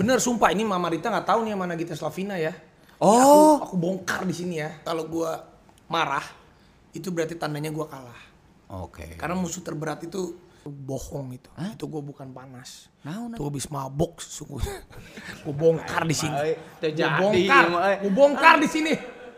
Bener sumpah ini Mama Rita nggak tahu nih yang mana Gita Slavina ya. Oh. Aku, aku bongkar di sini ya. Kalau gua marah itu berarti tandanya gua kalah. Oke. Karena musuh terberat itu bohong itu. Itu gua bukan panas. Nah, nah. Itu gua habis mabok sesungguhnya. gua bongkar di sini. Terjadi, bongkar. Gua bongkar di sini.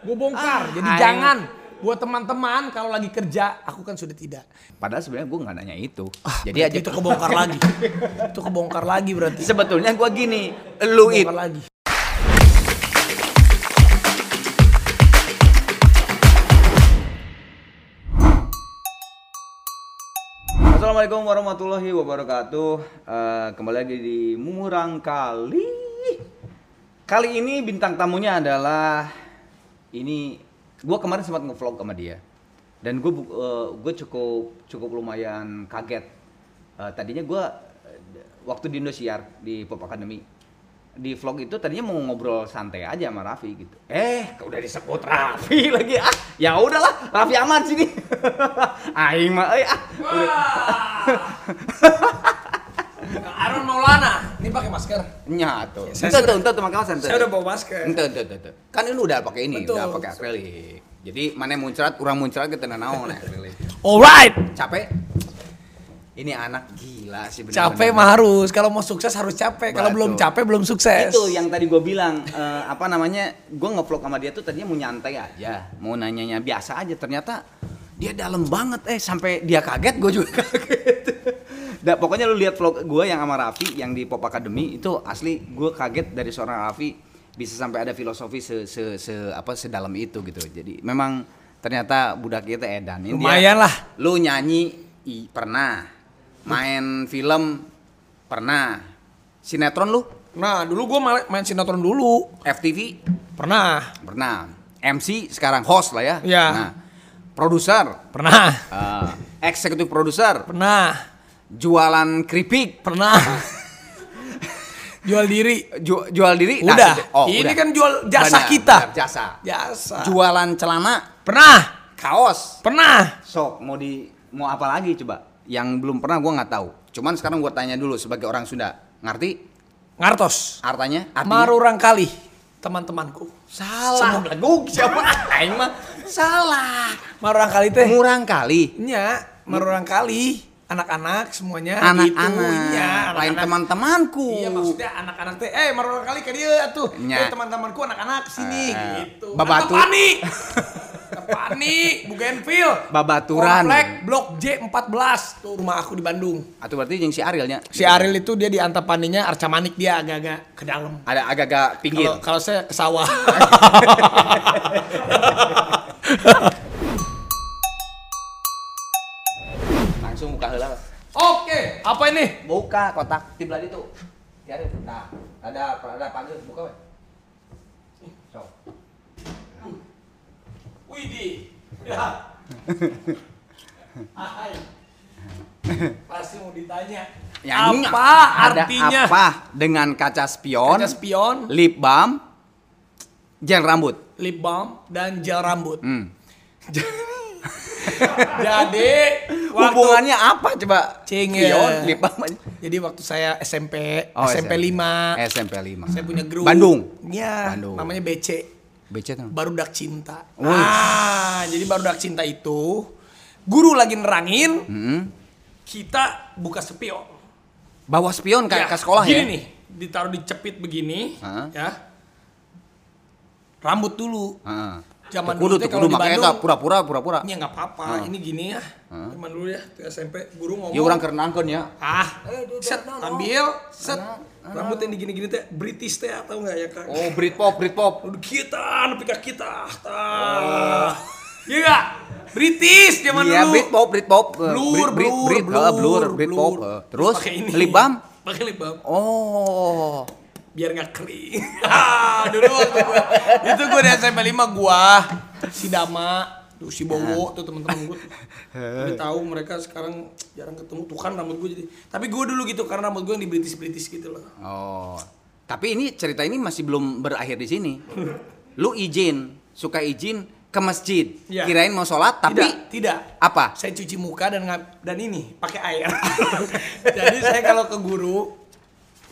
Gua bongkar. Jadi ay. jangan buat teman-teman kalau lagi kerja, aku kan sudah tidak. Padahal sebenarnya gue nggak nanya itu. Jadi Berarti aja itu kebongkar lagi. itu kebongkar lagi berarti. sebetulnya gue gini, lu it. Kebongkar lagi. Assalamualaikum warahmatullahi wabarakatuh. Eh, kembali lagi di Murang Kali. Kali ini bintang tamunya adalah ini gue kemarin sempat ngevlog sama dia dan gue gue cukup cukup lumayan kaget. Eh, tadinya gue waktu di Indosiar di Pop Academy di vlog itu tadinya mau ngobrol santai aja sama Raffi gitu. Eh, udah disebut Raffi lagi ah. Ya udahlah, Raffi aman sini. Aing mah euy ah. Aaron Maulana, pakai masker. Nyatu. Saya Ente sudah- tuh, ente tuh pakai masker. ente. Saya udah bawa masker. Ente, ente, ente, ente. Kan ini udah pakai ini, Betul. udah pakai akrilik. Jadi mana muncrat, kurang muncrat kita naon akrilik. Alright. Capek? Ini anak gila sih bener Capek mah harus. Kalau mau sukses harus capek. Kalau belum capek belum sukses. Itu yang tadi gue bilang eh, apa namanya? Gue ngevlog sama dia tuh tadinya mau nyantai aja, mau nanyanya biasa aja. Ternyata dia dalam banget eh sampai dia kaget, gue juga kaget. Nah, pokoknya lu lihat vlog gue yang sama Raffi yang di Pop Academy itu asli gue kaget dari seorang Raffi bisa sampai ada filosofi se, se, se- apa sedalam itu gitu. Jadi memang ternyata budak kita edan. Ini dia- Lumayan lah. Lu nyanyi i, pernah, main film pernah, sinetron lu Nah, dulu gue main sinetron dulu. FTV Pernah. pernah MC sekarang host lah ya Iya. nah produser Pernah. eh, eksekutif produser Pernah. Jualan keripik Pernah. Jual diri. ju- jual diri Nah, Udah. oh, Ini udah. kan jual jasa Benar, kita. benar, jasa Jasa. jualan celana Pernah. kaos Pernah. sok mau di mau apa lagi coba yang belum pernah gua nggak tahu cuman sekarang gua tanya dulu sebagai orang Sunda ngerti Ngartos. artanya artinya Marurang kali. Teman-temanku. salah lagu siapa aing mah salah Marurang kali teh. murang kali Nya, marurang kali. Anak-anak semuanya anak-anak gitu. Iya, lain teman-temanku Iya maksudnya anak-anak teh, eh marurang kali ke dia tuh. Nya. Eh teman-temanku anak-anak sini Eh, gitu. babatu. Pani. Pani, Bugenville. Babaturan. Komplek Blok J14. Tuh rumah aku di Bandung. atau berarti yang si Arielnya Si Ariel itu dia di Antapaninya Arca Manik dia agak-agak ke dalam. ada agak-agak pinggir Kalau kalau saya ke sawah. buka heula Oke, apa ini? buka kotak tibelah itu Tiada, nah ada ada panggil buka we so Widih. Ya. Hai. Pasti mau ditanya. Yang ini apa ada artinya? apa dengan kaca spion, Kaca spion, lip balm, gel rambut. lip balm, dan gel rambut. Hmm. Jadi waktu Hubungannya apa coba? Cing, Spion, lip balm. Jadi waktu saya SMP, Oh, SMP 5, SMP 5. saya punya grup. Bandung. Iya, Bandung. namanya BC. BC tuh. Barudak Cinta. Wih. Ah, jadi Barudak Cinta itu guru lagi nerangin, Hmm. kita buka spion. Bawa spion kayak Ya, ke sekolah gini ya? nih, ditaruh dicepit begini, Hah? ya. Rambut dulu. Heeh. Zaman kudu dulu tuh kalau di makanya Bandung- pura-pura pura-pura. Ini nggak apa-apa, ini gini ya. Zaman dulu ya, tuh SMP guru ngomong. Ya orang kerenangkeun ya. Ah, set, ambil, set. Rambut yang digini-gini teh British teh atau enggak ya kak? Oh, Britpop, Britpop. Udah kita, nepi ka kita. Tah. Iya enggak? British zaman Oh. Iya, dulu. Britpop, Britpop. Eh, Blur, blur, blur, eh, blur, Britpop. eh. Terus pakai ini. lip balm? Pakai lip balm. Oh. Biar nggak kering. Ah, dulu waktu gua, itu gua di SMP 5 gua, si Dama, tuh si Bowo, tuh teman-teman gua. Udah tahu mereka sekarang jarang ketemu tuh kan rambut gua jadi. Tapi gua dulu gitu karena rambut gua yang di British-British gitu loh. Oh. Tapi ini cerita ini masih belum berakhir di sini. Lu izin, suka izin ke masjid. Iya. Kirain mau sholat tapi tidak, tidak. apa? Saya cuci muka dan dan ini pakai air. Jadi saya kalau ke guru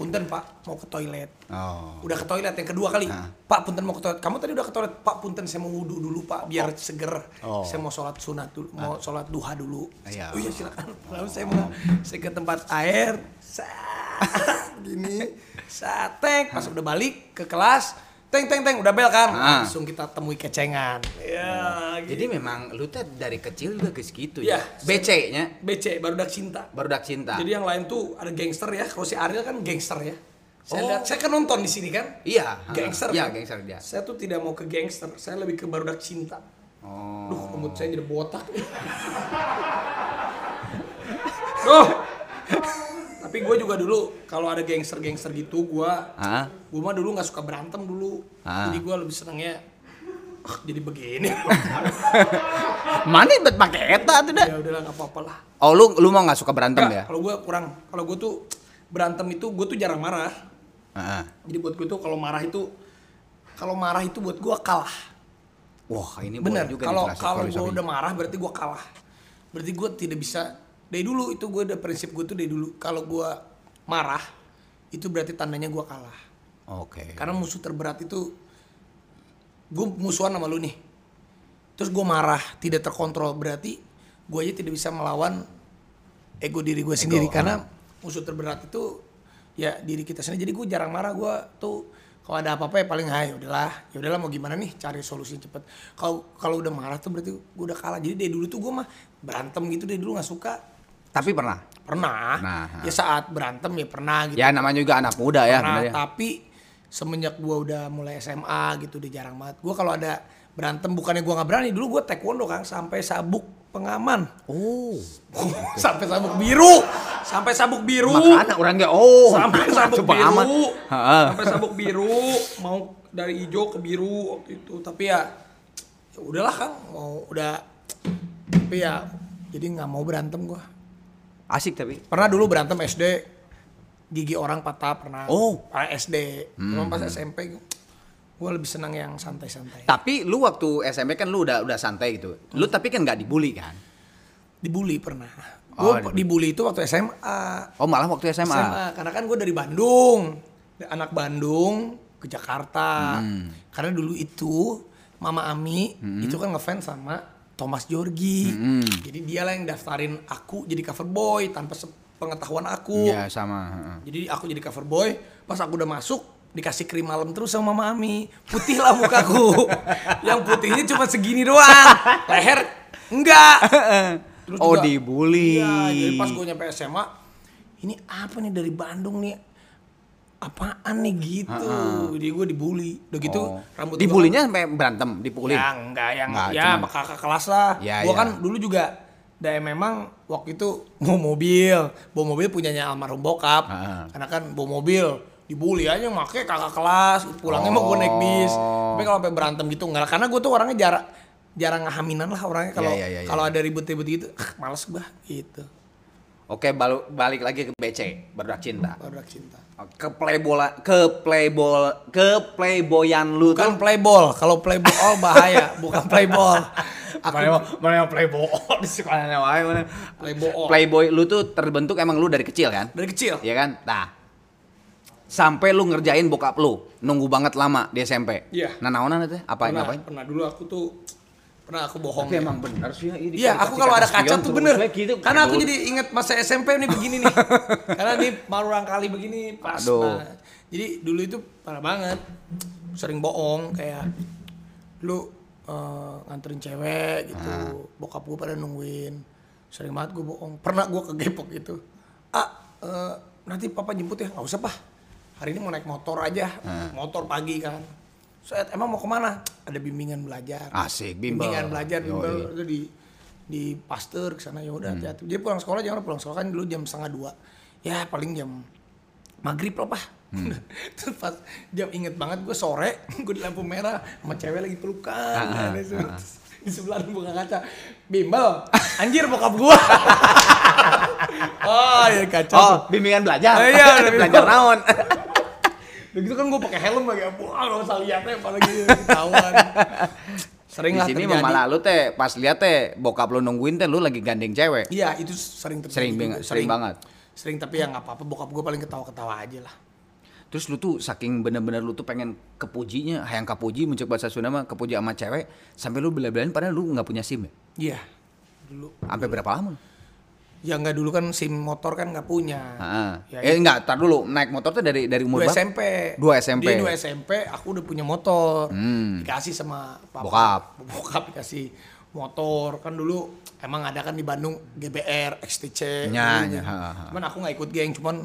punten pak mau ke toilet. Oh. udah ke toilet yang kedua kali. Nah. pak punten mau ke toilet. Kamu tadi udah ke toilet. Pak punten saya mau wudhu dulu pak biar seger. Oh. saya mau sholat sunat dulu mau sholat duha dulu. Iya. oh iya silakan. Lalu saya mau saya ke tempat air. Sat, gini. Satek pas udah balik ke kelas teng teng teng udah bel kan Ah. langsung kita temui kecengan ya gitu. Jadi memang lu tuh dari kecil udah ke segitu Iya. ya. BC-nya BC baru dak cinta barudak cinta. Jadi yang lain tuh ada gangster ya. Kalau si Ariel kan gangster ya. Saya Oh. lihat, saya kan nonton di sini kan. iya, Gangster. Iya, kan? gangster dia. Saya tuh tidak mau ke gangster. Saya lebih ke barudak cinta. Oh. Duh, rambut saya jadi botak. Duh. Tapi gue juga dulu kalau ada gangster-gangster gitu, gue gue mah dulu nggak suka berantem dulu. Ah. Jadi gue lebih senangnya ah, jadi begini. Mana bet pakai eta tuh dah. ya udahlah nggak apa-apa lah. Oh, lu lu mau nggak suka berantem Nggak, ya? Kalau gue kurang, kalau gue tuh berantem itu gue tuh jarang marah. Heeh. Jadi buat gue tuh kalau marah itu kalau marah itu buat gue kalah. Wah, ini Bener. juga Kalau kalau gue udah marah berarti gue kalah. Berarti gue tidak bisa. Dari dulu itu gue udah prinsip gue tuh dari dulu. Kalau gue marah itu berarti tandanya gue kalah. Oke. Karena musuh terberat itu gue musuhan sama lu nih. Terus gue marah tidak terkontrol berarti gue aja tidak bisa melawan ego diri gue sendiri karena musuh terberat itu ya diri kita sendiri. Jadi gue jarang marah gue tuh kalau ada apa-apa ya paling hai udahlah ya udahlah mau gimana nih cari solusi cepet. Kalau kalau udah marah tuh berarti gue udah kalah. Jadi dari dulu tuh gue mah berantem gitu dari dulu nggak suka. Tapi pernah. Pernah. Nah, ya saat berantem ya pernah gitu Ya namanya juga anak muda ya. pernah sebenarnya. tapi semenjak gua udah mulai SMA gitu udah jarang banget gua kalau ada berantem bukannya gua nggak berani dulu gua taekwondo kan sampai sabuk pengaman Oh. sampai sabuk biru sampai sabuk biru Makanya orangnya oh. sampai sabuk Coba biru sampai sabuk biru mau dari hijau ke biru waktu itu tapi ya ya udahlah kang mau udah tapi ya jadi nggak mau berantem gua Asik tapi. Pernah dulu berantem SD, gigi orang patah pernah. Oh. Hmm. Pas SD. Cuma pas SMP gue lebih senang yang santai-santai. Tapi lu waktu SMP kan lu udah udah santai gitu. Lu tapi kan nggak dibully kan? Dibully pernah. Oh, Gue dibully itu waktu SMA. Oh malah waktu SMA. SMA. Karena kan gue dari Bandung. Anak Bandung ke Jakarta. Hmm. Karena dulu itu Mama Ami itu kan ngefans sama Thomas Jorgi. Hmm. Jadi dia lah yang daftarin aku jadi cover boy tanpa pengetahuan aku. Iya sama. heeh. Jadi aku jadi cover boy, pas aku udah masuk dikasih krim malam terus sama Mama Ami. Putih lah mukaku. yang putihnya cuma segini doang. Leher enggak. Terus Oh, dibully. Iya, jadi pas gue nyampe SMA, ini apa nih dari Bandung nih? Apaan nih gitu. Jadi gue dibully. Udah gitu Oh. rambut Dibulinya sampai berantem, dipukulin. Ya enggak, yang Enggak, ya cuma- sama kakak kelas lah. Ya, gua ya. kan dulu juga dan memang waktu itu bawa mobil, bawa mobil punyanya almarhum bokap. Ah. Karena kan bawa mobil dibully aja make kakak kelas, pulangnya mau gue naik bis. Oh. Tapi kalau sampai berantem gitu enggak, karena gue tuh orangnya jarang jarang ngahaminan lah orangnya kalau Ya, ya, ya, ya. kalau ada ribut-ribut gitu, ah, males gua gitu. Oke, balu- balik lagi ke BC, berdak cinta. Baru cinta. Ke playbola, ke playbol, ke playboyan lu Bukan tuh. playball, kalau playball bahaya, bukan playball. Aku mana yang playboy di sekolahnya wae mana. playball Playboy lu tuh terbentuk emang lu dari kecil kan? dari kecil. Iya kan? Nah. Sampai lu ngerjain bokap lu, nunggu banget lama di SMP. Iya. Nah, naonan itu? Apa pernah, ngapain? pernah dulu aku tuh pernah aku bohong. Tapi ya. emang benar sih ya. ini Iya, aku kalau ada kaca tuh bener. gitu. Karena aku jadi inget masa SMP nih begini nih. Karena nih baru kali begini pas. Aduh. Nah, jadi dulu itu parah banget. Sering bohong kayak lu eh, nganterin cewek gitu. Ah. Bokap gue pada nungguin. Sering banget gue bohong. Pernah gue kegepok gitu. Ah, eh, nanti papa jemput ya. Nggak usah, Pak. Hari ini mau naik motor aja. Ah. Motor pagi kan. Set, emang mau ke mana? Ada bimbingan belajar Asik, bimbel. bimbingan belajar Yoi. bimbel itu di di pasteur ke sana ya Hmm. udah hati-hati. Jadi pulang sekolah jangan pulang sekolah kan dulu jam setengah dua. Ya paling jam maghrib lah pak. Hmm. Terus pas jam inget banget gue sore gue di lampu merah sama cewek lagi pelukan. Ah, Ada se- Di sebelah ada buka kaca. Bimbel, anjir bokap gua. oh ya kacau. Oh, bimbingan belajar. Oh, iya, belajar naon. Udah gitu kan gue pakai helm lagi, wah gak usah lihatnya apalagi ketahuan. Sering Di sini terjadi. malah lu teh pas lihat teh bokap lu nungguin teh lu lagi gandeng cewek. Iya itu sering terjadi. Sering bing- sering banget. Sering tapi ya nggak apa-apa. Bokap gue paling ketawa-ketawa aja lah. Terus lu tuh saking bener-bener lu tuh pengen kepujinya, hayang kepuji mencek bahasa Sunda mah kepuji sama cewek sampai lu bela-belain padahal lu nggak punya SIM ya? Iya. Dulu. Sampai berapa lama? Ya nggak dulu kan SIM motor kan nggak punya. Heeh. Ya, eh enggak, tar dulu naik motor tuh dari dari umur Dua? SMP. Dua SMP. Dia dua SMP, aku udah punya motor. Hmm. Dikasih sama papa. Bokap. Bokap dikasih motor. Kan dulu emang ada kan di Bandung GBR, XTC. Ha, ha. Cuman aku nggak ikut geng, cuman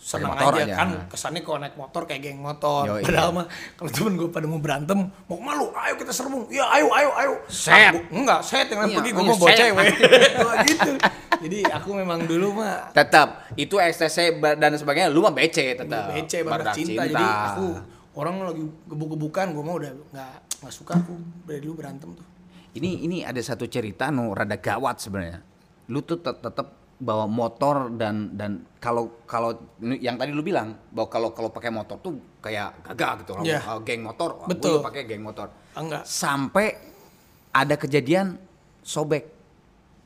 senang motor aja. aja. kan kesannya kalau naik motor kayak geng motor. Yoi. Padahal mah kalau temen gue pada mau berantem, mau malu, ayo kita serbu. Ya ayo ayo ayo. Set. Aku- enggak, set yang Iya, pergi gue iya, mau bawa set. cewek. Gitu. Jadi aku memang dulu mah Tetap itu XTC ba- dan sebagainya lu mah BC tetap. BC badak cinta. jadi aku orang lagi gebuk-gebukan gue mau udah nggak nggak suka aku dari dulu berantem tuh ini ini ada satu cerita no rada gawat sebenarnya. Lu tuh tet- tetap bawa motor dan dan kalau kalau yang tadi lu bilang bahwa kalau kalau pakai motor tuh kayak gagah gitu. Kalau Iya. uh, geng motor wah, Betul. pakai geng motor. Ah, enggak. Sampai ada kejadian sobek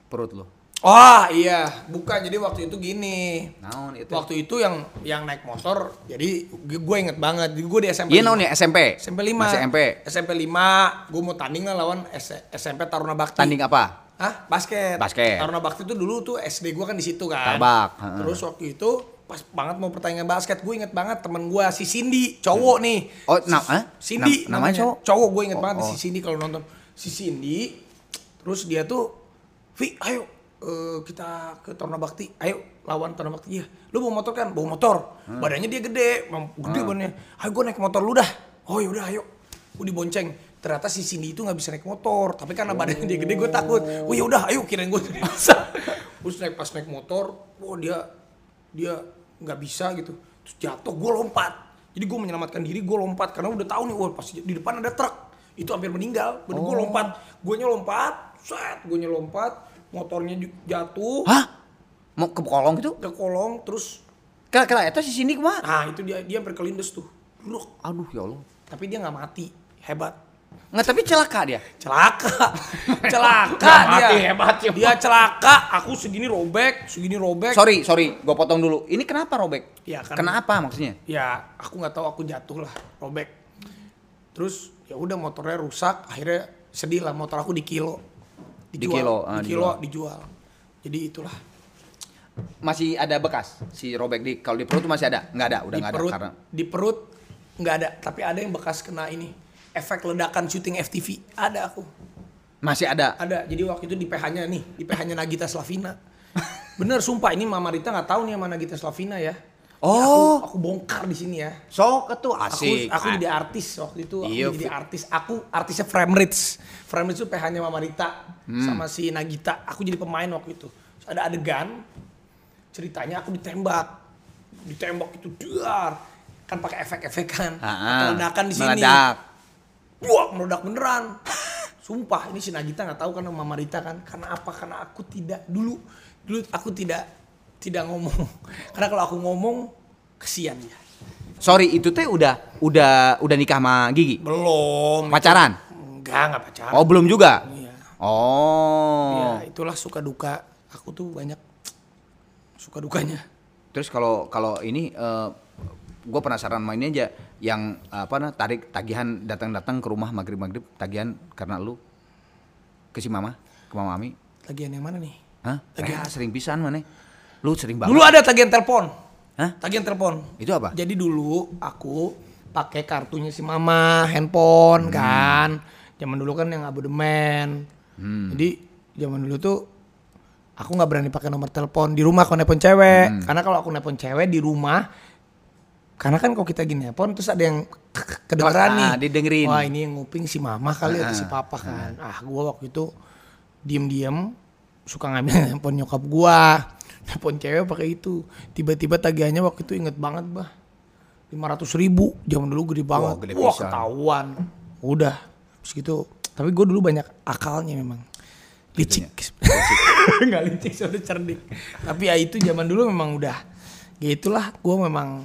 perut lu. Oh iya. Bukan jadi waktu itu gini. Naon itu? Waktu itu yang yang naik motor jadi gue inget banget. Gue di SMP iya naon ya? SMP SMP 5 masih SMP SMP 5 gue mau tanding lah lawan S- SMP Taruna Bakti. Tanding apa Hah? Basket. Basket. Taruna Bakti itu dulu tuh SD gua kan di situ kan. Tarbak. Terus waktu itu pas banget mau pertandingan basket, gue inget banget temen gua si Cindy, cowok nih. Oh, na- Si- eh? Cindy Nam- namanya cowok? Cowok gue inget Oh, banget oh. si Cindy kalau nonton. Si Cindy terus dia tuh Vi, ayo eh, kita ke Taruna Bakti. Ayo lawan Taruna Bakti. Iya. Lu bawa motor kan? Bawa motor. Hmm. Badannya dia gede, gede badannya. Ayo gue naik motor lu dah. Oh yaudah ayo. Gue dibonceng. Ternyata si Cindy itu nggak bisa naik motor, tapi karena badannya dia gede gue takut. Oh yaudah, ayo kirain gue bisa. Terus naik pas naik motor, wah dia dia nggak bisa gitu. Terus jatuh, gue lompat. Jadi gue menyelamatkan diri, gue lompat karena udah tahu nih, wah pas di depan ada truk. Itu hampir meninggal. Baru gue lompat, gue lompat, set, gue lompat, motornya jatuh hah mau ke kolong gitu ke kolong, terus kira kira itu si sini kumaha nah itu dia dia hampir kelindes tuh. Bruk. aduh ya Allah Tapi dia nggak mati, hebat. Nggak tapi celaka dia. Celaka. Celaka dia. hebat ya. dia celaka. Aku segini robek segini robek. Sorry sorry. Gue potong dulu. Ini kenapa robek? Ya, kan- kenapa maksudnya? Ya aku nggak tahu aku jatuh lah robek. Terus ya udah motornya rusak akhirnya sedih lah motor aku di kilo Di kilo, ah, di kilo dijual. Jadi itulah. Masih ada bekas si robek di kalau di perut masih ada? Nggak ada udah di nggak ada perut karena di perut nggak ada tapi ada yang bekas kena ini efek ledakan syuting FTV ada aku. Masih ada? Ada jadi waktu itu di PH-nya nih di PH-nya Nagita Slavina. Bener sumpah ini Mama Rita nggak tahu nih sama Nagita Slavina ya. Ya, Oh. aku, aku bongkar di sini ya. Sok itu aku asik. aku Ah, jadi artis waktu itu aku Iya, jadi artis. Aku artisnya Framerits Framerits itu PH-nya Mama Rita Hmm. sama si Nagita. Aku jadi pemain waktu itu. Terus ada adegan ceritanya aku ditembak. Ditembak itu dar kan pakai efek-efek kan Ah, ah. Ledakan di sini. Meledak Wah, meledak beneran. Sumpah, ini si Nagita nggak tahu karena Mama Rita kan. Karena apa? Karena aku tidak dulu dulu aku tidak tidak ngomong. Karena kalau aku ngomong kesian ya. sorry itu teh udah udah udah nikah sama Gigi Belum. pacaran Enggak, enggak pacaran. oh belum juga Iya. oh Ya, itulah suka duka. Aku tuh banyak suka dukanya. terus kalau kalau ini gue penasaran mainnya aja yang apa nah tarik tagihan datang-datang ke rumah maghrib maghrib tagihan karena lu ke si mama ke mama mami Tagihan yang mana nih? Hah? Tagihan. Eh, sering pisan mana? Lu sering banget. Dulu ada tagihan telepon. Hah? Tagihan telepon. Itu apa? Jadi dulu aku pakai kartunya si mama, handphone Hmm. kan. Zaman dulu kan yang abodemen. Hmm. Jadi zaman dulu tuh aku nggak berani pakai nomor telepon di rumah kalau nelpon cewek. Hmm. Karena kalau aku nelpon cewek di rumah karena kan kalau kita gini nelpon terus ada yang kedengeran nih. Ah, didengerin. Wah, ini yang nguping si mama kali atau Ah, si papa kan. Ah, gua waktu itu diem-diem suka ngambil handphone nyokap gua. Handphone cewek pakai itu. Tiba-tiba tagihannya waktu itu inget banget, bah. 500 ribu. Zaman dulu gede banget. Wah, gede Wah, ketahuan. Udah. Terus gitu. Tapi gue dulu banyak akalnya memang. Licik. Enggak licik, sudah cerdik. Tapi ya itu zaman dulu memang udah. Ya itulah, gue memang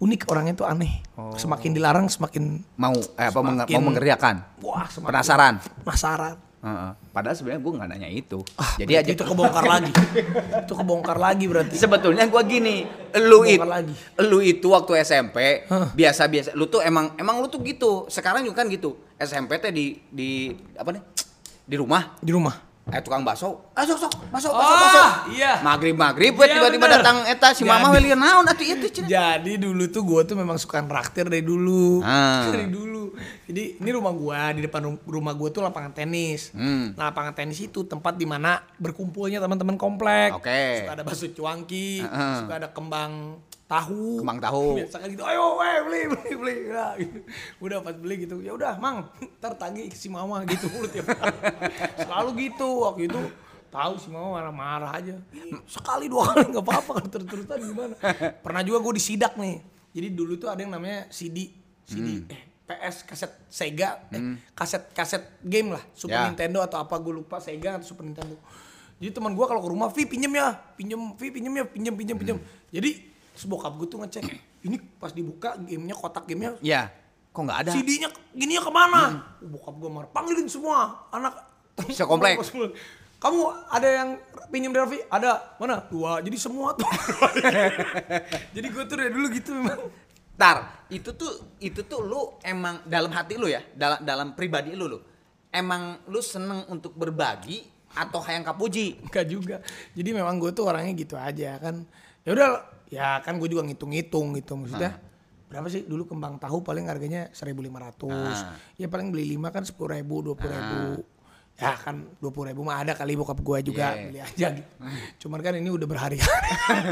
unik orangnya tuh aneh. Oh. Semakin dilarang semakin mau eh, apa Semakin- mau mengerjakan. wah semakin Penasaran. penasaran. Heeh. Padahal sebenarnya gue nggak nanya itu. Ah, Jadi aja itu kebongkar lagi. itu kebongkar lagi berarti. sebetulnya gue gini, lu itu, lagi. lu itu waktu SMP biasa-biasa, lu tuh emang emang lu tuh gitu. Sekarang juga kan gitu. SMP teh di di apa nih? Di rumah Di rumah. Eh tukang bakso, ah sok sok, bakso, bakso, bakso. iya. Maghrib maghrib, Iya, tiba-tiba datang eta si mama weli naon atuh itu cenah. Jadi dulu tuh gue tuh memang suka traktir dari dulu. Ah. Dari dulu. Jadi ini rumah gua di depan rum- rumah gua tuh lapangan tenis. Hmm. Nah, lapangan tenis itu tempat di mana berkumpulnya teman-teman komplek. Oke. Suka ada bakso cuangki, Heeh. suka ada kembang tahu. Kembang tahu. Biasa kan gitu, ayo weh beli beli beli. Nah, gitu. Udah pas beli gitu, ya udah mang, ntar tagih si mama gitu mulu tiap hari. Selalu gitu waktu itu. Tahu si mama marah-marah aja. Ih, Sekali dua kali nggak apa-apa kalau terus-terusan gimana. Pernah juga gue disidak nih. Jadi dulu tuh ada yang namanya CD, CD, Hmm. eh PS kaset Sega, eh, kaset kaset game lah, Super Ya. Nintendo atau apa gue lupa Sega atau Super Nintendo. Jadi teman gue kalau ke rumah, Vi pinjem ya, pinjem, Vi pinjem ya, pinjem, pinjem, pinjem. Hmm. Jadi sebokap gue tuh ngecek, ini pas dibuka gamenya kotak gamenya Ya, kok nggak ada? CD-nya gininya ke mana? Oh, bokap gue marah, panggilin semua anak Sekomplek. Kamu ada yang pinjam dari Raffi? Ada. Mana? Dua. Jadi semua tuh. Jadi gue tuh dari dulu gitu memang. Tar, itu tuh itu tuh lu emang dalam hati lu ya, dalam dalam pribadi lu lu. Emang lu seneng untuk berbagi atau hayang kapuji? Enggak juga. Jadi memang gue tuh orangnya gitu aja kan. Ya udah, ya kan gue juga ngitung-ngitung gitu maksudnya. Berapa sih dulu kembang tahu paling harganya 1.500. Ah. Ya paling beli 5 kan 10.000, 20.000. Ya kan 20.000 mah ada kali bokap gue juga Yeah. beli aja gitu. Cuman kan ini udah berhari-hari.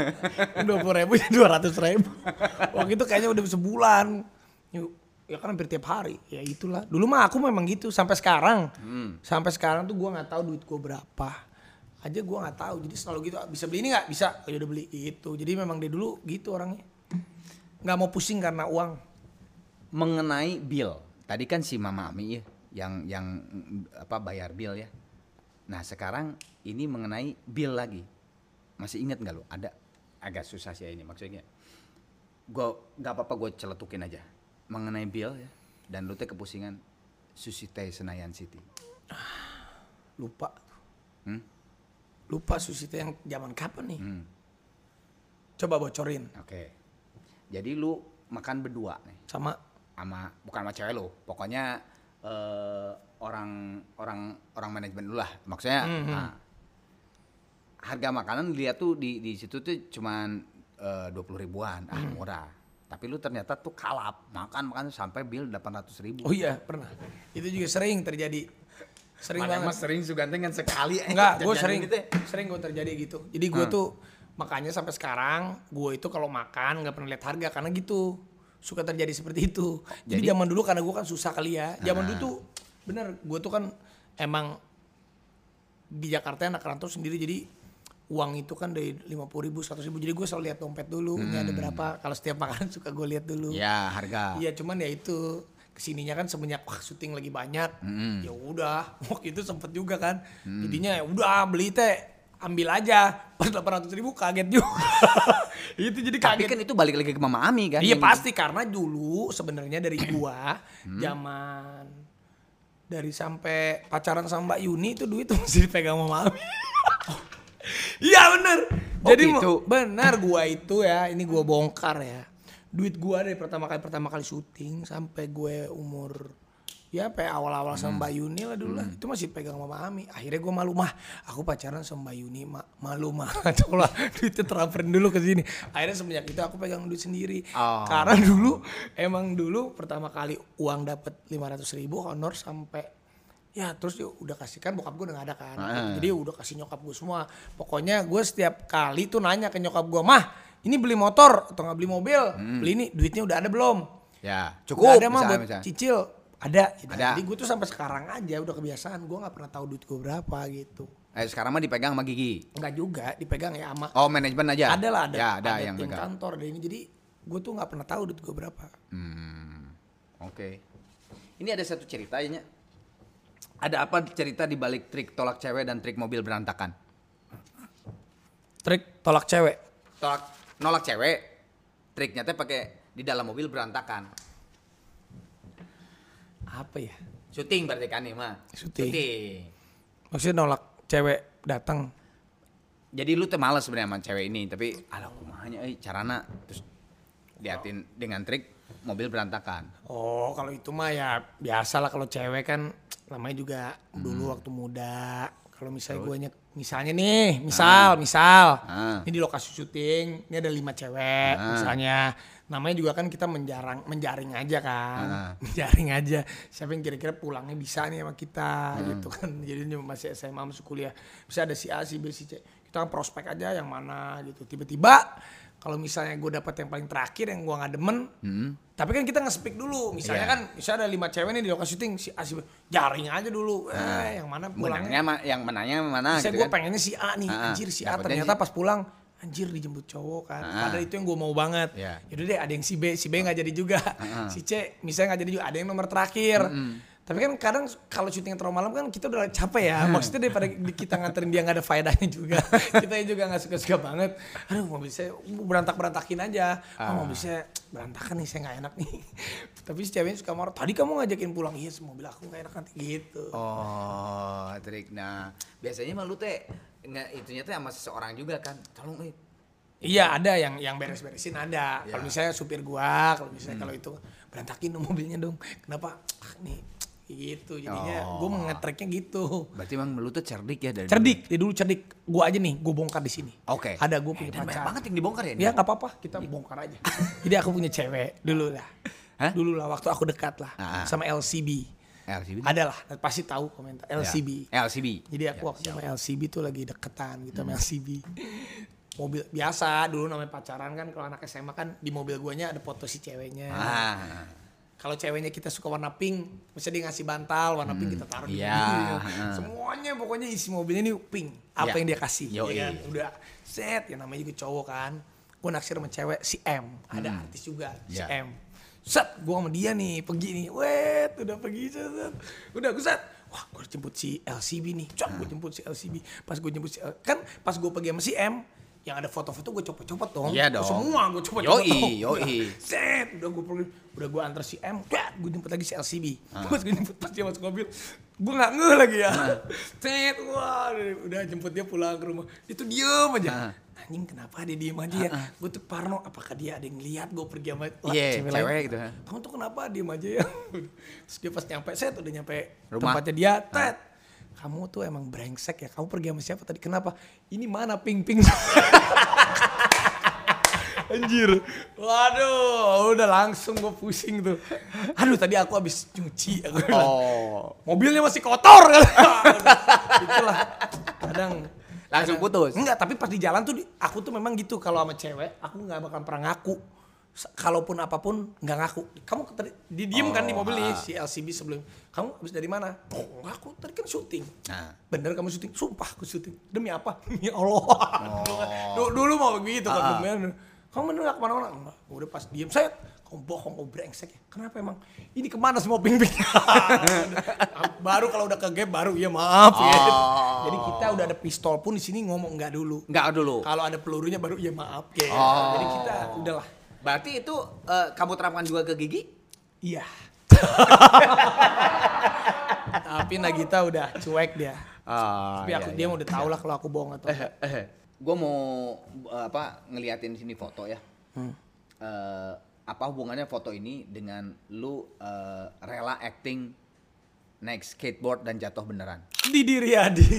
20.000 jadi 200.000. Waktu itu kayaknya udah sebulan. Yuk, ya kan hampir tiap hari. Ya itulah. Dulu mah aku memang gitu sampai sekarang. Sampai sekarang tuh gua nggak tahu duit gua berapa. Aja gua nggak tahu. Jadi selalu gitu. Bisa beli ini nggak? Bisa. Oh, ya udah beli gitu. Jadi memang dia dulu gitu orangnya. Nggak mau pusing karena uang. Mengenai bill, tadi kan si Mama Ami ya yang yang apa bayar bill ya. Nah sekarang ini mengenai bill lagi, masih ingat nggak lo? Ada agak susah sih ini maksudnya. Gue nggak apa-apa gue celetukin aja mengenai bill ya. Dan lu teh kepusingan Sushi Teh Senayan City. Lupa. Hmm? Lupa sushi teh yang zaman kapan nih? Hmm. Coba bocorin. Oke. Jadi lu makan berdua nih Sama sama bukan sama cewek lu, pokoknya eh, orang orang orang manajemen lu lah. Maksudnya nah, harga makanan lihat tuh di di situ tuh cuman dua puluh ribuan, ah murah. Tapi lu ternyata tuh kalap makan makan sampai bill delapan ratus ribu. Oh iya pernah. Itu juga sering terjadi. Sering Mana banget. mas sering suganten kan sekali. Enggak, gue sering gitu ya. sering gue terjadi gitu. Jadi gue Hmm. tuh makanya sampai sekarang gue itu kalau makan nggak pernah lihat harga karena gitu suka terjadi seperti itu. Jadi, Jadi- zaman dulu karena gue kan susah kali ya. Zaman dulu tuh bener gue tuh kan emang di Jakarta anak rantau sendiri jadi uang itu kan dari lima puluh ribu, seratus ribu. Jadi gue selalu lihat dompet dulu, ini ada berapa. Kalau setiap makan suka gue lihat dulu. Hmm. Ya harga. Iya cuman ya itu ke sininya kan semenjak wah syuting lagi banyak. Ya udah waktu itu sempet juga kan. Mm. jadinya ya udah beli teh ambil aja. Pas delapan ratus ribu kaget juga. Itu jadi Tapi kaget. kan itu balik lagi ke Mama Ami kan. iya pasti. Karena dulu sebenarnya dari gua Hmm. zaman dari sampai pacaran sama Mbak Yuni itu duit mesti dipegang sama Mami iya bener. Oh, jadi gitu. benar gua itu ya ini gua bongkar ya duit gua dari pertama kali pertama kali syuting sampai gue umur ya sampai awal-awal sama Mbak Yuni lah dulu lah. Itu masih pegang sama Mami akhirnya gua malu mah aku pacaran sama Mbak Yuni ma malu mah coba duitnya transferin dulu ke sini. Akhirnya semenjak itu aku pegang duit sendiri. Oh. karena dulu emang dulu pertama kali uang dapat 500 ribu honor sampai ya terus dia udah kasihkan bokap gue udah gak ada kan. Ah. jadi udah kasih nyokap gue semua. Pokoknya gue setiap kali tuh nanya ke nyokap gue mah ini beli motor atau nggak beli mobil beli ini duitnya udah ada belum Ya Udah cukup. ada mah buat misalnya. cicil ada, gitu. Ada. jadi gue tuh sampai sekarang aja udah kebiasaan gue nggak pernah tahu duit gue berapa gitu Eh, sekarang mah dipegang sama Gigi. nggak juga dipegang ya ama Oh manajemen aja. ada lah ada Ya ada, ada yang tim pegang. kantor ada ini jadi gue tuh nggak pernah tahu duit gue berapa Hmm, Oke. Ini ada satu ceritanya. Ada apa cerita di balik trik tolak cewek dan trik mobil berantakan? trik tolak cewek Tolak nolak cewek, triknya teh pakai di dalam mobil berantakan. apa ya Syuting berarti kan nih mah. Syuting. Maksudnya nolak cewek datang. Jadi lu tuh males sebenarnya sama cewek ini, tapi alah kumahanya eh carana terus liatin dengan trik mobil berantakan. Oh, kalau itu mah ya biasa lah kalau cewek kan namanya juga dulu waktu muda. Kalau misalnya gue misalnya nih, misal, misal, Ah. ini di lokasi syuting, ini ada lima cewek, Ah. misalnya, namanya juga kan kita menjarang, menjaring aja kan, Ah. menjaring aja. Siapa yang kira-kira pulangnya bisa nih sama kita, Hmm. gitu kan. Jadi ini masih SMA masuk kuliah, bisa ada si A, si B, si C. Kita kan prospek aja yang mana gitu. Tiba-tiba kalau misalnya gue dapat yang paling terakhir yang gue nggak demen, Hmm. tapi kan kita nge-speak dulu. Misalnya Iya. kan, misalnya ada lima cewek nih di lokasi syuting, si A, si B. Jaring aja dulu. Eh, yang mana pulangnya. ma- yang menanya mana Misalnya gitu gue kan. pengennya si A nih, Ah, anjir si A. Ternyata si- pas pulang, anjir dijemput cowok kan. Ah. Padahal itu yang gue mau banget. Iya. Yaudah deh, ada yang si B, si B nggak jadi juga. Si C, misalnya nggak jadi juga. Ada yang nomor terakhir. Tapi kan kadang kalau syuting terlalu malam kan kita udah capek ya. Maksudnya daripada kita nganterin dia nggak ada faedahnya juga. kita juga nggak suka-suka banget. Aduh mobil saya berantak-berantakin aja. Oh mobil saya berantakan nih, saya nggak enak nih. Tapi si ceweknya suka marah. Tadi kamu ngajakin pulang. Iya, mobil aku nggak enak nanti gitu. Oh, trik. Nah, biasanya mah lu teh nggak itunya teh sama seseorang juga kan. Tolong eh Iya ada yang yang beres-beresin ada. Ya. Kalau misalnya supir gua, kalau misalnya kalau itu berantakin dong mobilnya dong. Kenapa? Ah, nih gitu. Jadinya Oh. gua mengetreknya gitu. berarti emang lu tuh cerdik ya dari Cerdik, dia dulu cerdik. Gua aja nih, gua bongkar di sini. Oke. Ada gua Eh, punya banyak pacar. banget yang dibongkar ya. Ya nggak apa-apa, kita bongkar aja. Jadi aku punya cewek dulu lah. Hah? Dulu lah waktu aku dekat lah Ah, ah. sama LCB. LCB. Ada lah, pasti tahu komentar LCB. Ya, LCB. Jadi aku waktu sama LCB tuh lagi deketan gitu sama LCB. Mobil biasa dulu namanya pacaran kan kalau anak SMA kan di mobil guanya ada foto si ceweknya. Ah. Kalau ceweknya kita suka warna pink, mesti dia ngasih bantal warna pink kita taruh di iya, mobil. Semuanya pokoknya isi mobilnya ini pink. Apa Iya. yang dia kasih? Yoi. ya kan? Udah set ya namanya juga cowok kan. Gue naksir sama cewek si M. Ada artis juga si Iya. M. Set, gue sama dia nih pergi nih. Wet, udah pergi set, set. Udah gue set. Wah, gue jemput si LCB nih. Cok, gue jemput si LCB. Pas gue jemput si L- kan pas gue pergi sama si M, yang ada foto-foto gue copot-copot dong. Iya dong. Semua gue copot-copot. Yoi, yoi. Set, udah gue pergi, udah gue antar si M, gue jemput lagi si LCB. Ah. Pas gue jemput pas dia masuk mobil, gue nggak ngeh lagi ya. Set, wah, udah jemput dia pulang ke rumah. Itu diem aja. Ah. Anjing kenapa dia diem aja ya? Gue tuh parno, apakah dia ada yang lihat gue pergi sama Iya, lain? cewek gitu. Kamu tuh kenapa diem aja ya? Terus dia pas nyampe, set udah nyampe Rumah. tempatnya dia, tet. Kamu tuh emang brengsek ya. Kamu pergi sama siapa tadi? Kenapa? Ini mana ping-ping? Anjir. Waduh, udah langsung gue pusing tuh. Aduh, tadi aku habis cuci. Aku bilang. Oh. Mobilnya masih kotor kan. Itulah. Kadang Langsung putus. Enggak, tapi pas di jalan tuh di- aku tuh memang gitu kalau sama cewek, aku nggak bakal pernah ngaku. Kalaupun apa pun nggak ngaku. Kamu tadi di diem kan di mobil nih si LCB sebelum. Kamu habis dari mana? Oh, nggak, aku tadi kan syuting. Nah. Bener kamu syuting? Sumpah aku syuting. Demi apa? Demi Allah. Dulu, dulu mau begitu kan. Bener. Kamu bener gak ke mana-mana? Enggak. Udah pas diem, saya kamu bohong, kamu brengsek ya. Kenapa emang? Ini ke mana semua ping-ping? baru kalau udah ke game baru, ya maaf ya. Jadi kita udah ada pistol pun di sini ngomong enggak dulu. Enggak dulu. Kalau ada pelurunya baru ya maaf ya. Oh. Jadi kita udahlah. Berarti itu eh, kamu terapkan juga ke Gigi? Iya. Tapi Nagita udah cuek dia. Ah, Tapi aku dia udah tahu lah kalau aku bohong atau enggak. gue mau eh, apa ngeliatin sini foto ya. Eh, apa hubungannya foto ini dengan lu eh, rela acting naik skateboard dan jatuh beneran? Didi Riyadi.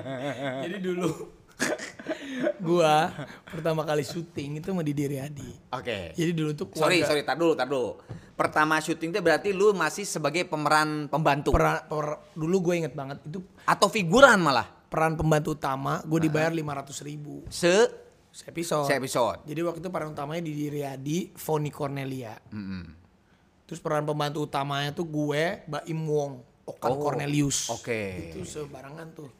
Jadi dulu gua pertama kali syuting itu sama Didi Riyadi. Oke. Jadi dulu tuh Sorry, keluarga- sorry, tar dulu, tar dulu. Pertama syuting itu berarti lu masih sebagai pemeran pembantu Peran, per- dulu gue inget banget itu atau figuran malah peran pembantu utama gue dibayar lima ratus ribu se episode. se episode. Jadi waktu itu peran utamanya Didi Riyadi, Foni Cornelia. Mm-mm. Terus peran pembantu utamanya tuh gue, Baim Wong, Okan Oh, Cornelius. oke. Itu sebarangan tuh.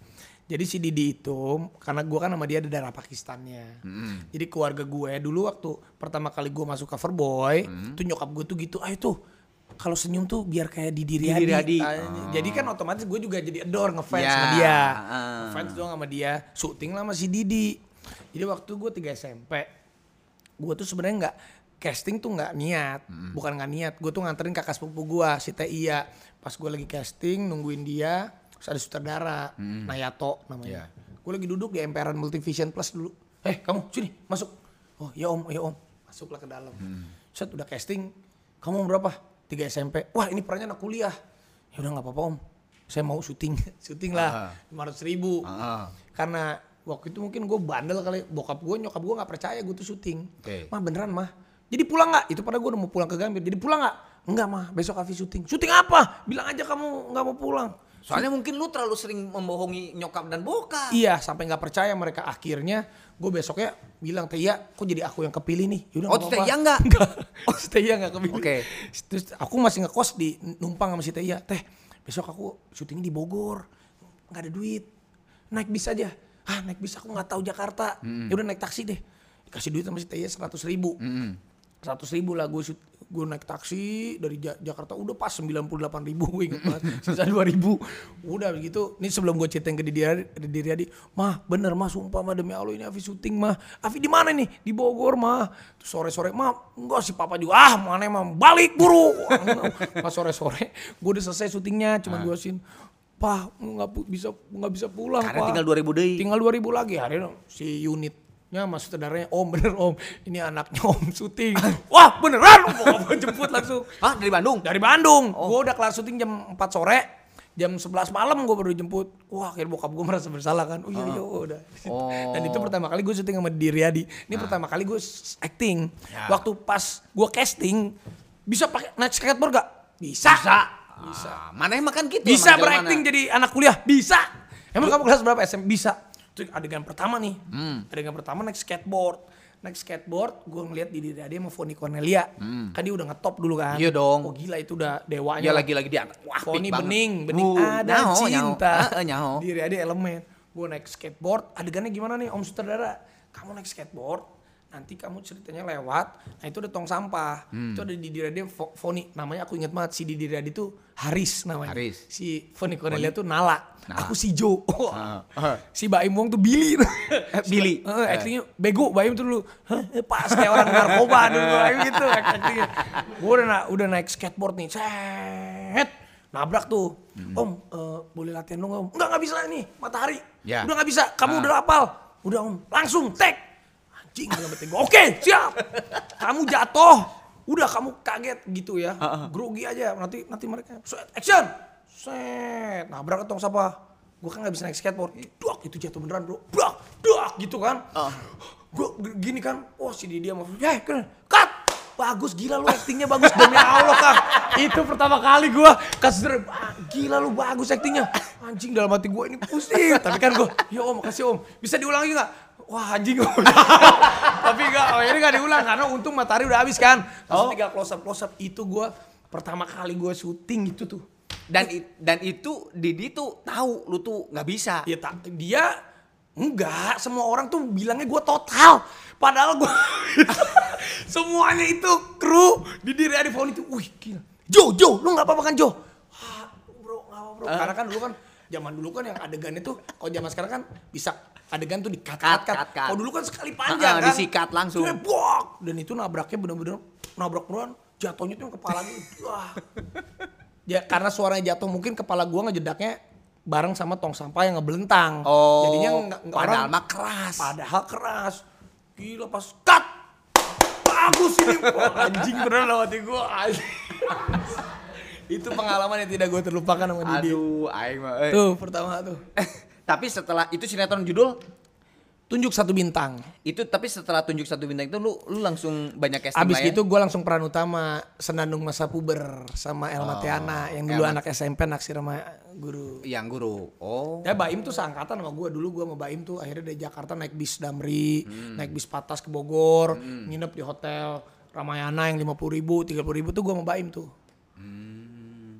Jadi si Didi itu, karena gue kan sama dia ada darah Pakistannya. Jadi keluarga gue dulu waktu pertama kali gue masuk cover boy, tuh nyokap gue tuh gitu, ayo tuh kalau senyum tuh biar kayak Didi Didi Riyadi. Riyadi. Ah, Jadi kan otomatis gue juga jadi adore ngefans Ya, sama dia. ah. Ngefans doang sama dia, syuting lah sama si Didi. Jadi waktu gue 3 SMP, gue tuh sebenarnya nggak casting tuh nggak niat, bukan nggak niat. Gue tuh nganterin kakak sepupu gue, si Teh Iya. Pas gue lagi casting, nungguin dia, Terus ada sutradara, Nayato namanya. Iya. Gue lagi duduk di emperan Multivision Plus dulu. Eh kamu sini masuk. Oh ya om, ya om. Masuklah ke dalam. Set udah casting. Kamu berapa? 3 SMP. Wah ini perannya anak kuliah. Ya udah nggak apa-apa om. Saya mau syuting, syuting lah. Lima ratus ribu. Ah. Karena waktu itu mungkin gue bandel kali. Bokap gue, nyokap gue nggak percaya gue tuh syuting. Oke. Mah beneran mah. Jadi pulang nggak? Itu pada gue udah mau pulang ke Gambir. Jadi pulang nggak? Enggak mah. Besok Afi syuting. Syuting apa? Bilang aja kamu nggak mau pulang. Soalnya mungkin lu terlalu sering membohongi nyokap dan bokap. Iya, sampai nggak percaya mereka akhirnya gue besoknya bilang Tia, kok jadi aku yang kepilih nih? Yaudah, Oh, Teh apa-apa." Iya nggak? Enggak. Oh, si Tia nggak kepilih. Oke. Terus aku masih ngekos di numpang sama si Tia. Teh, besok aku syuting di Bogor. Nggak ada duit. Naik bis aja. Ah, naik bis aku nggak tahu Jakarta. Ya udah naik taksi deh. Dikasih duit sama si Tia seratus ribu. Seratus ribu lah gue gue naik taksi dari Ja- Jakarta udah pas 98 ribu gue inget banget. Sisa 2 ribu. Udah begitu ini sebelum gue ceritain ke Didi Didi Riyadi mah bener mah sumpah mah demi Allah ini Afi syuting mah. Afi di mana nih? Di Bogor mah. Sore-sore mah enggak si papa juga. Ah mana emang? Balik buru. Pas sore-sore gue udah selesai syutingnya cuma gue sin Pak, nggak bisa nggak bisa pulang Karena Pak." tinggal 2000 deui. Tinggal 2000 lagi hari si unitnya mas saudaranya om bener om. Ini anaknya om syuting wah beneran? Gue jemput langsung. Hah, dari Bandung? dari Bandung. Gue udah kelar syuting jam 4 sore. Jam 11 malam gue baru jemput. Wah akhirnya bokap gue merasa bersalah kan. Oh iya iya udah. Oh. dan itu pertama kali gue syuting sama Diri Riyadi. Ini pertama kali gue acting. Waktu pas gue casting bisa pakai naik skateboard gak bisa. Bisa. Ah, mana emang kan gitu. bisa mana. jadi anak kuliah? Bisa. Emang kamu kelas berapa SM bisa itu adegan pertama nih Hmm. adegan pertama naik skateboard naik skateboard gue ngeliat di diri dia sama Foni Cornelia kan dia udah ngetop dulu kan Hmm. Iya dong. oh gila itu udah dewanya Ya lah. lagi-lagi dia wah Foni bening bening Uh, ada nyaho, nyaho. cinta Heeh, nyaho. diri dia elemen gue naik skateboard adegannya gimana nih om sutradara kamu naik skateboard nanti kamu ceritanya lewat nah itu ada tong sampah. Hmm. itu ada di dia Fo- Foni. Namanya aku ingat banget si Didi Riyadi itu Haris namanya. Haris. si Foni Cornelia tuh Nala, Nala. aku si Jo. Ah, ah. si Baim Wong tuh Billy. Billy. Heeh, actingnya bego. Baim tuh dulu "Hah, pas kayak orang narkoba dulu. Baim gitu actingnya. Gue udah, na- udah naik skateboard nih. Set. Nabrak tuh. Om eh, boleh latihan dong om? Enggak nggak bisa nih matahari. Ya. udah nggak bisa kamu Ah. udah hafal. Udah om. Langsung take anjing dalam hati gue oke siap. Kamu jatuh. Udah kamu kaget gitu ya. Grogi aja. Nanti nanti mereka. Set action. Set. Nabrak tong sampah gue kan nggak bisa naik skateboard. Duak itu jatuh beneran bro. Duak duak gitu kan. Gue gini kan. Oh si Didi sama eh keren. Cut. Bagus gila lu actingnya bagus. Demi Allah kang itu pertama kali gue kasih "Ah, gila lu bagus actingnya anjing dalam hati gue ini pusing. Tapi kan gue ya om makasih om. Bisa diulangi nggak wah anjing tapi enggak oh ini nggak diulang karena untung matahari udah habis kan langsung tinggal close up close up itu gue pertama kali gue syuting itu tuh Dan i- dan itu Didi tuh tahu lu tuh nggak bisa. Ya tak dia enggak, semua orang tuh bilangnya gue total. Padahal gue semuanya itu kru di diri Adi Fauni itu, wih gila. Jo, Jo, lu nggak apa-apa kan Jo? Ah, bro, nggak apa bro. Karena kan dulu kan zaman dulu kan yang adegan itu, kalau zaman sekarang kan bisa adegan tuh dikat kat Cut, kat. cut. Kalau dulu kan sekali panjang ah, kan. disikat langsung. Buak. Dan itu nabraknya bener-bener nabrak beneran jatuhnya tuh kepala gitu. Wah. Ya karena suaranya jatuh mungkin kepala gua ngejedaknya bareng sama tong sampah yang ngebelentang. Oh, Jadinya nggak padahal orang- mah keras. Padahal keras. Gila pas cut. Bagus ini. Wah, anjing beneran lewat di gua. anjing. Itu pengalaman yang tidak gue terlupakan sama Didi. Aduh, aing mah. eh. Tuh pertama tuh. tapi setelah itu sinetron judul Tunjuk satu bintang. itu tapi setelah tunjuk satu bintang itu lu lu langsung banyak casting Abis ya? itu gue langsung peran utama Senandung Masa Puber sama Elma Tiana yang dulu Elma. anak SMP naksir sama guru. yang guru. Oh. Ya Baim tuh seangkatan sama gue dulu gue sama Baim tuh akhirnya dari Jakarta naik bis Damri, naik bis Patas ke Bogor, nginep di hotel Ramayana yang lima puluh ribu, tiga puluh ribu tuh gue sama Baim tuh.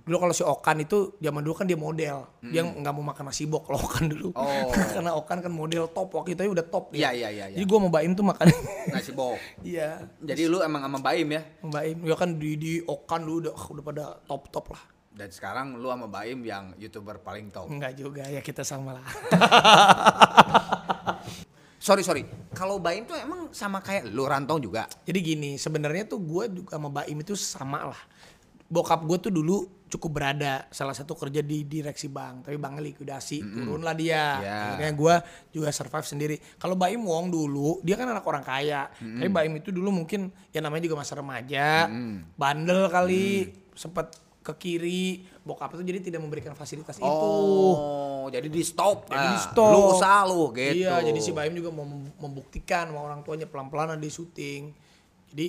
Dulu kalau si Okan itu zaman dulu kan dia model, dia nggak mau makan nasi bok kalau Okan dulu, Oh. karena Okan kan model top waktu itu udah top dia. Iya, iya, iya, iya. Jadi gue sama Baim tuh makan, Nasi bok. iya. Jadi lu emang sama Baim ya? Baim, ya kan di, di Okan dulu udah udah pada top top lah. Dan sekarang lu sama Baim yang YouTuber paling top. Enggak juga ya kita sama lah. Sorry, sorry. Kalau Baim tuh emang sama kayak lu Rantau juga? Jadi gini, sebenarnya tuh gue juga sama Baim itu sama lah. Bokap gue tuh dulu cukup berada salah satu kerja di direksi bank tapi banknya likuidasi turunlah dia Ya. akhirnya gue juga survive sendiri kalau Baim Wong dulu dia kan anak orang kaya tapi Baim itu dulu mungkin ya namanya juga masa remaja bandel kali sempet ke kiri bokap itu jadi tidak memberikan fasilitas itu Oh, jadi di stop. jadi di Ah, stop. Lu usaha lu gitu. Iya, jadi si Baim juga mau mem- membuktikan sama orang tuanya pelan-pelan ada di syuting. Jadi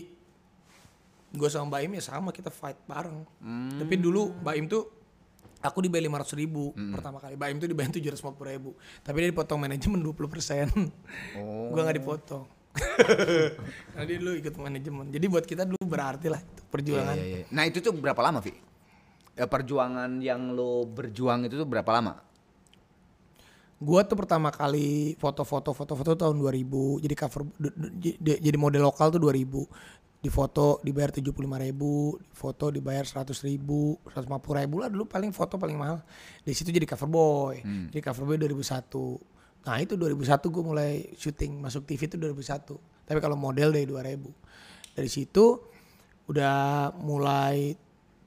gue sama Baim ya sama kita fight bareng. Hmm. Tapi dulu Baim tuh aku dibayar lima ratus ribu pertama kali. Baim tuh dibayar tujuh ratus ribu. Tapi dia dipotong manajemen 20 persen. Oh. gue nggak dipotong. Karena dia dulu ikut manajemen. Jadi buat kita dulu berarti lah itu perjuangan. Iya, iya, iya. Nah, itu tuh berapa lama, Vi? Ya, perjuangan yang lo berjuang itu tuh berapa lama? Gua tuh pertama kali foto-foto foto-foto tahun 2000 jadi cover jadi model lokal tuh 2000 di foto dibayar 75 ribu di foto dibayar 100 ribu 150 ribu lah. Dulu paling foto paling mahal di situ jadi cover boy. Jadi cover boy 2001 nah itu 2001 gue mulai syuting masuk TV itu 2001 tapi kalau model dari 2000 dari situ udah mulai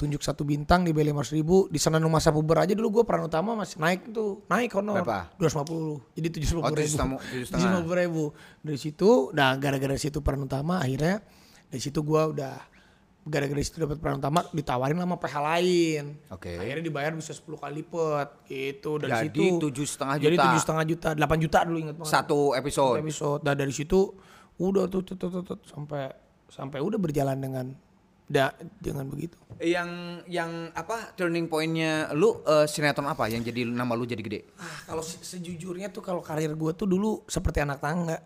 tunjuk satu bintang di B500 ribu. Di sana masa puber aja dulu gue peran utama masih naik tuh. Naik honor. Berapa? 250 jadi 750 Oh, ribu 750 750 ribu. Dari situ nah gara-gara situ peran utama akhirnya dari situ gue udah gara-gara situ dapat peran utama ditawarin sama PH lain Oke. akhirnya dibayar bisa 10 kali lipat gitu dari Jadi situ tujuh setengah jadi juta. tujuh setengah juta 8 juta dulu inget banget Satu episode. episode. Nah dari situ udah tuh, tuh, tuh, tuh, tuh, sampai sampai udah berjalan dengan da, dengan begitu. Yang yang apa turning pointnya lu eh, sinetron apa yang jadi nama lu jadi gede? Ah kalau se- sejujurnya tuh kalau karir gue tuh dulu seperti anak tangga,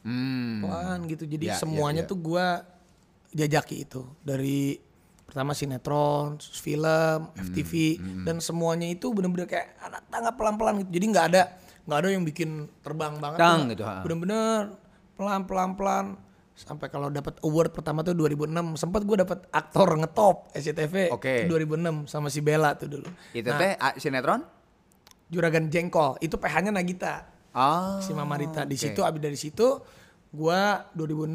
Hmm. Pelan gitu. Jadi Ya, semuanya ya, ya. tuh gue jajaki itu dari pertama sinetron, film, Hmm, FTV dan semuanya itu bener-bener kayak anak tangga pelan-pelan gitu. Jadi nggak ada nggak ada yang bikin terbang banget. Tang gitu. Bener-bener pelan-pelan-pelan sampai kalau dapat award pertama tuh 2006 sempat gue dapat aktor ngetop SCTV tuh 2006 sama si Bella tuh dulu Itu teh ah, sinetron? juragan jengkol itu PH-nya Nagita Ah. si Mama Rita di oke. situ abis dari situ gua 2006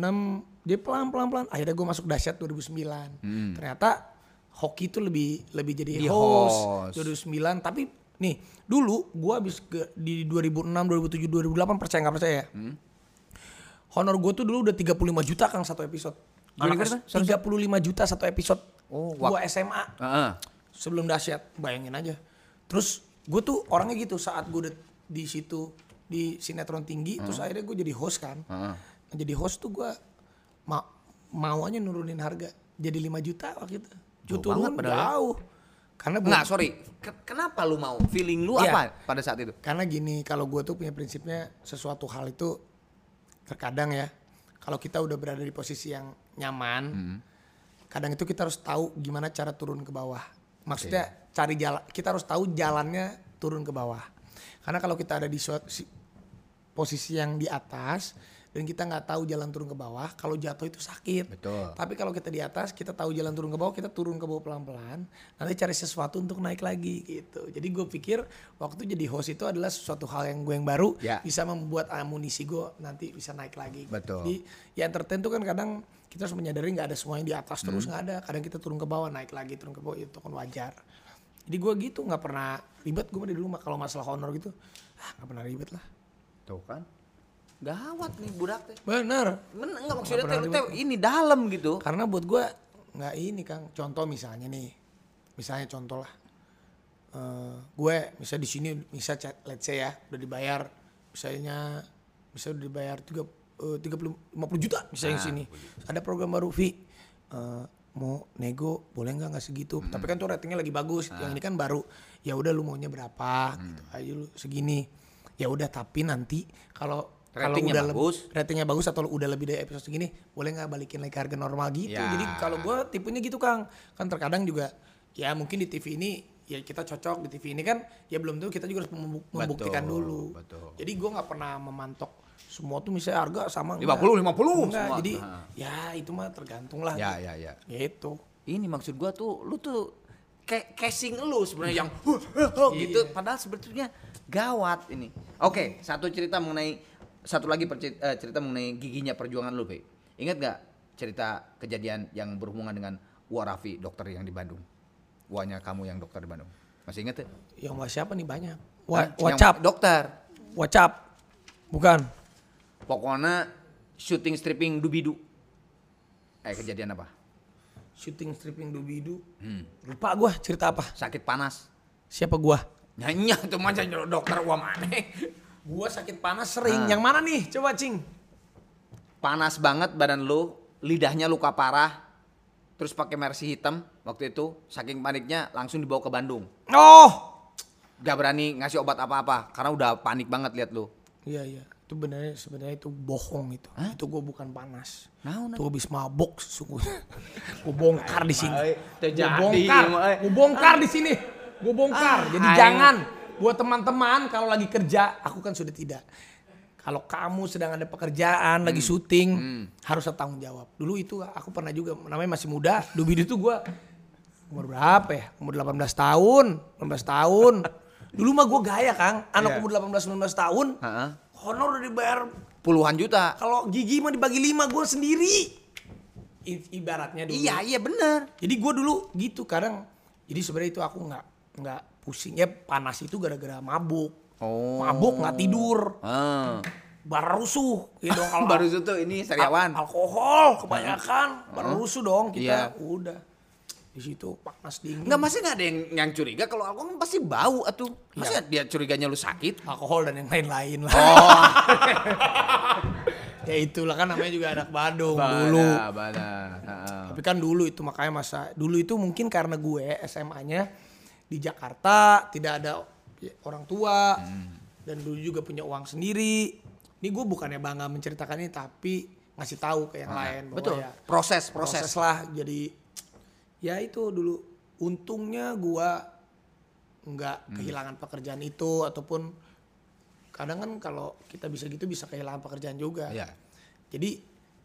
dia pelan pelan pelan akhirnya gue masuk dahsyat 2009 ternyata hoki itu lebih lebih jadi Hmm. Di host, host. 2009 tapi nih dulu gua habis ke di 2006 2007 2008 percaya nggak percaya ya Hmm. honor gue tuh dulu udah 35 juta kang satu episode Anak? S- 35 juta satu episode Oh, gua SMA Heeh. sebelum dahsyat bayangin aja terus gue tuh orangnya gitu saat gue di situ di sinetron tinggi terus akhirnya gue jadi host kan Heeh. Nah, jadi host tuh gue ma mau aja nurunin harga jadi 5 juta waktu itu Jauh Gua turun banget padahal ya. jauh karena buat- Enggak, sorry. Ke- kenapa lu mau? Feeling lu Iya. apa pada saat itu? karena gini kalau gue tuh punya prinsipnya sesuatu hal itu terkadang ya kalau kita udah berada di posisi yang nyaman Hmm. kadang itu kita harus tahu gimana cara turun ke bawah maksudnya cari jalan kita harus tahu jalannya turun ke bawah karena kalau kita ada di suatu posisi yang di atas dan kita nggak tahu jalan turun ke bawah kalau jatuh itu sakit. Betul. tapi kalau kita di atas kita tahu jalan turun ke bawah kita turun ke bawah pelan-pelan nanti cari sesuatu untuk naik lagi gitu. Jadi gue pikir waktu jadi host itu adalah sesuatu hal yang gue yang baru Ya. bisa membuat amunisi gue nanti bisa naik lagi. Betul. jadi ya entertain tuh kan kadang kita harus menyadari nggak ada semuanya di atas terus nggak ada. Kadang kita turun ke bawah naik lagi turun ke bawah itu kan wajar. Jadi gue gitu nggak pernah ribet gue dari dulu kalau masalah honor gitu ah nggak pernah ribet lah Tuh kan. Gawat nih budak teh. bener Men enggak maksudnya teh, lu teh ini dalam gitu. Karena buat gue nggak ini kang. Contoh misalnya nih, misalnya contoh lah. Eh, gue misalnya di sini, misal chat- let's say ya, udah dibayar, misalnya, bisa udah dibayar tiga tiga puluh lima puluh juta misalnya di sini. Ada program baru Vi, eh, mau nego boleh nggak nggak segitu? Tapi kan tuh ratingnya lagi bagus. Yang ini kan baru. Ya udah lu maunya berapa? Gitu aja lu segini. Ya udah tapi nanti kalau kalau udah bagus. ratingnya bagus atau udah lebih dari episode segini boleh nggak balikin lagi ke harga normal gitu Ya. jadi kalau gue tipenya gitu kang kan terkadang juga ya mungkin di TV ini ya kita cocok di TV ini kan ya belum tentu kita juga harus membu- membuktikan Betul, dulu betul. jadi gue nggak pernah memantok semua tuh misalnya harga sama 50, 50 enggak semua. jadi Nah. ya itu mah tergantung lah Ya, ya, ya. gitu Ini maksud gua tuh lu tuh kayak casing lu sebenarnya yang gitu padahal sebetulnya gawat ini. Oke, satu cerita mengenai satu lagi perci- eh, cerita mengenai giginya perjuangan lu, Be. Ingat gak cerita kejadian yang berhubungan dengan Warafi dokter yang di Bandung? Wanya kamu yang dokter di Bandung. Masih inget ya? Yang wah siapa nih banyak. Wa Yang WhatsApp, Dokter. WhatsApp. Bukan. Pokoknya syuting stripping dubidu. Eh kejadian apa? Syuting stripping dubidu. Hmm. Lupa gua cerita apa. Sakit panas. Siapa gua? Nyanyi tuh macam dokter gua mana? Gua sakit panas sering. Ah. Yang mana nih? Coba cing. Panas banget badan lu, lidahnya luka parah. Terus pakai mercy hitam waktu itu saking paniknya langsung dibawa ke Bandung. Oh. Gak berani ngasih obat apa-apa karena udah panik banget lihat lu. Iya iya. Itu benernya sebenarnya itu bohong itu. Itu gua bukan panas. Nah, Itu habis mabok sesungguhnya. gua bongkar di sini. Terjadi, bongkar. ay. Gua bongkar di sini. Gua bongkar. Jadi ay. jangan buat teman-teman kalau lagi kerja, aku kan sudah tidak. Kalau kamu sedang ada pekerjaan, lagi syuting, harus bertanggung jawab. Dulu itu aku pernah juga, namanya masih muda. Dubi itu gua umur berapa ya? Umur 18 tahun, 18 tahun. Dulu mah gua gaya, Kang. Anak Iya. umur 18 19 tahun, Heeh. honor udah dibayar Puluhan juta. kalau gigi mah dibagi lima gue sendiri. I- ibaratnya dulu. Iya, iya bener. Jadi gue dulu gitu kadang. Jadi sebenarnya itu aku nggak nggak pusing ya panas itu gara-gara mabuk. Oh. Mabuk nggak tidur. Ah. Baru rusuh gitu dong kalau Baru itu ini sariawan. al- alkohol kebanyakan baru rusuh dong kita Iya. udah di situ panas dingin Enggak masih nggak ada yang yang curiga kalau alkohol kan pasti bau atuh. Masa dia curiganya lu sakit? alkohol dan yang lain-lain lah Oh. ya itulah kan namanya juga anak Badung dulu Bada, bada. Heeh. Tapi kan dulu itu makanya masa dulu itu mungkin karena gue SMA-nya di Jakarta tidak ada orang tua dan dulu juga punya uang sendiri. Ini gue bukannya bangga menceritakan ini tapi ngasih tahu ke yang lain bahwa Betul. ya Proses, proses. proses. lah jadi ya itu dulu untungnya gue nggak kehilangan pekerjaan itu ataupun kadang kan kalau kita bisa gitu bisa kehilangan pekerjaan juga. Iya. Jadi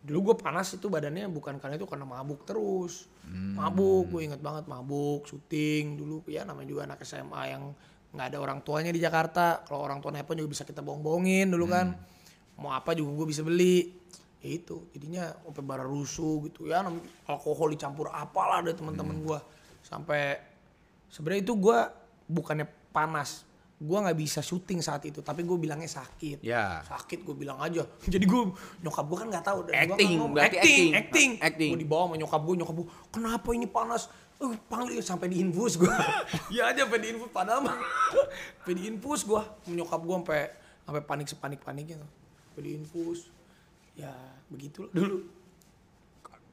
dulu gue panas itu badannya bukan karena itu karena mabuk terus. Mabuk, gue inget banget mabuk, syuting dulu ya namanya juga anak SMA yang nggak ada orang tuanya di Jakarta. Kalau orang tua nelpon juga bisa kita bohong-bohongin dulu kan. Mau apa juga gue bisa beli. Ya itu, jadinya sampai bara rusuh gitu ya. Alkohol dicampur apalah ada teman-teman gue. Sampai sebenarnya itu gue bukannya panas. Gue nggak bisa syuting saat itu, tapi gue bilangnya sakit. Ya. sakit gue bilang aja. Jadi gue nyokap gue kan nggak tahu. Dan gua kan Acting, ngomong, acting acting. acting. Acting. gue dibawa sama nyokap gue nyokap gue kenapa ini panas? Eh panggil sampai diinfus gue ya aja sampai diinfus padahal mah. Sampai diinfus gue nyokap gue sampai sampai panik sepanik paniknya sampai diinfus ya begitu dulu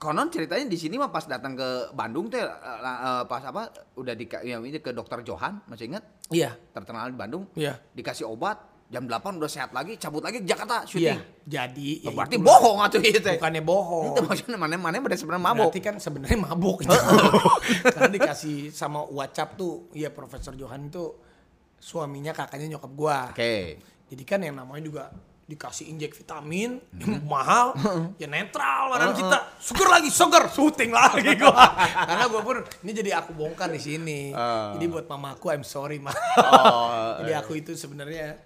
Konon ceritanya di sini mah pas datang ke Bandung tuh eh, eh, pas apa udah di ya, ke dokter Johan masih ingat iya terkenal di Bandung iya dikasih obat jam 8 udah sehat lagi cabut lagi ke Jakarta iya syuting. jadi ya berarti itulah. bohong atuh itu. bukannya bohong Itu maksudnya mana mana pada sebenarnya mabuk. Berarti kan sebenarnya mabuk itu. Karena dikasih sama WhatsApp tuh, ya Profesor Johan itu suaminya kakaknya nyokap gua. Oke. Jadi kan yang namanya juga dikasih injek vitamin yang mahal, ya netral badan kita. Sugar lagi, sugar, syuting lagi gua. Karena gua pun ini jadi aku bongkar di sini. Ah. Jadi buat mamaku I'm sorry mah. Oh, jadi aku itu sebenarnya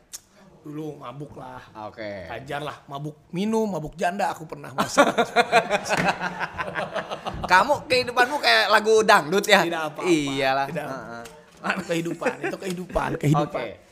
dulu mabuk lah. Oke. Ajar lah, mabuk minum, mabuk janda aku pernah masa. Kamu kehidupanmu kayak lagu dangdut ya? Tidak apa-apa. Iyalah. Tidak. Heeh. kehidupan itu kehidupan kehidupan Oke.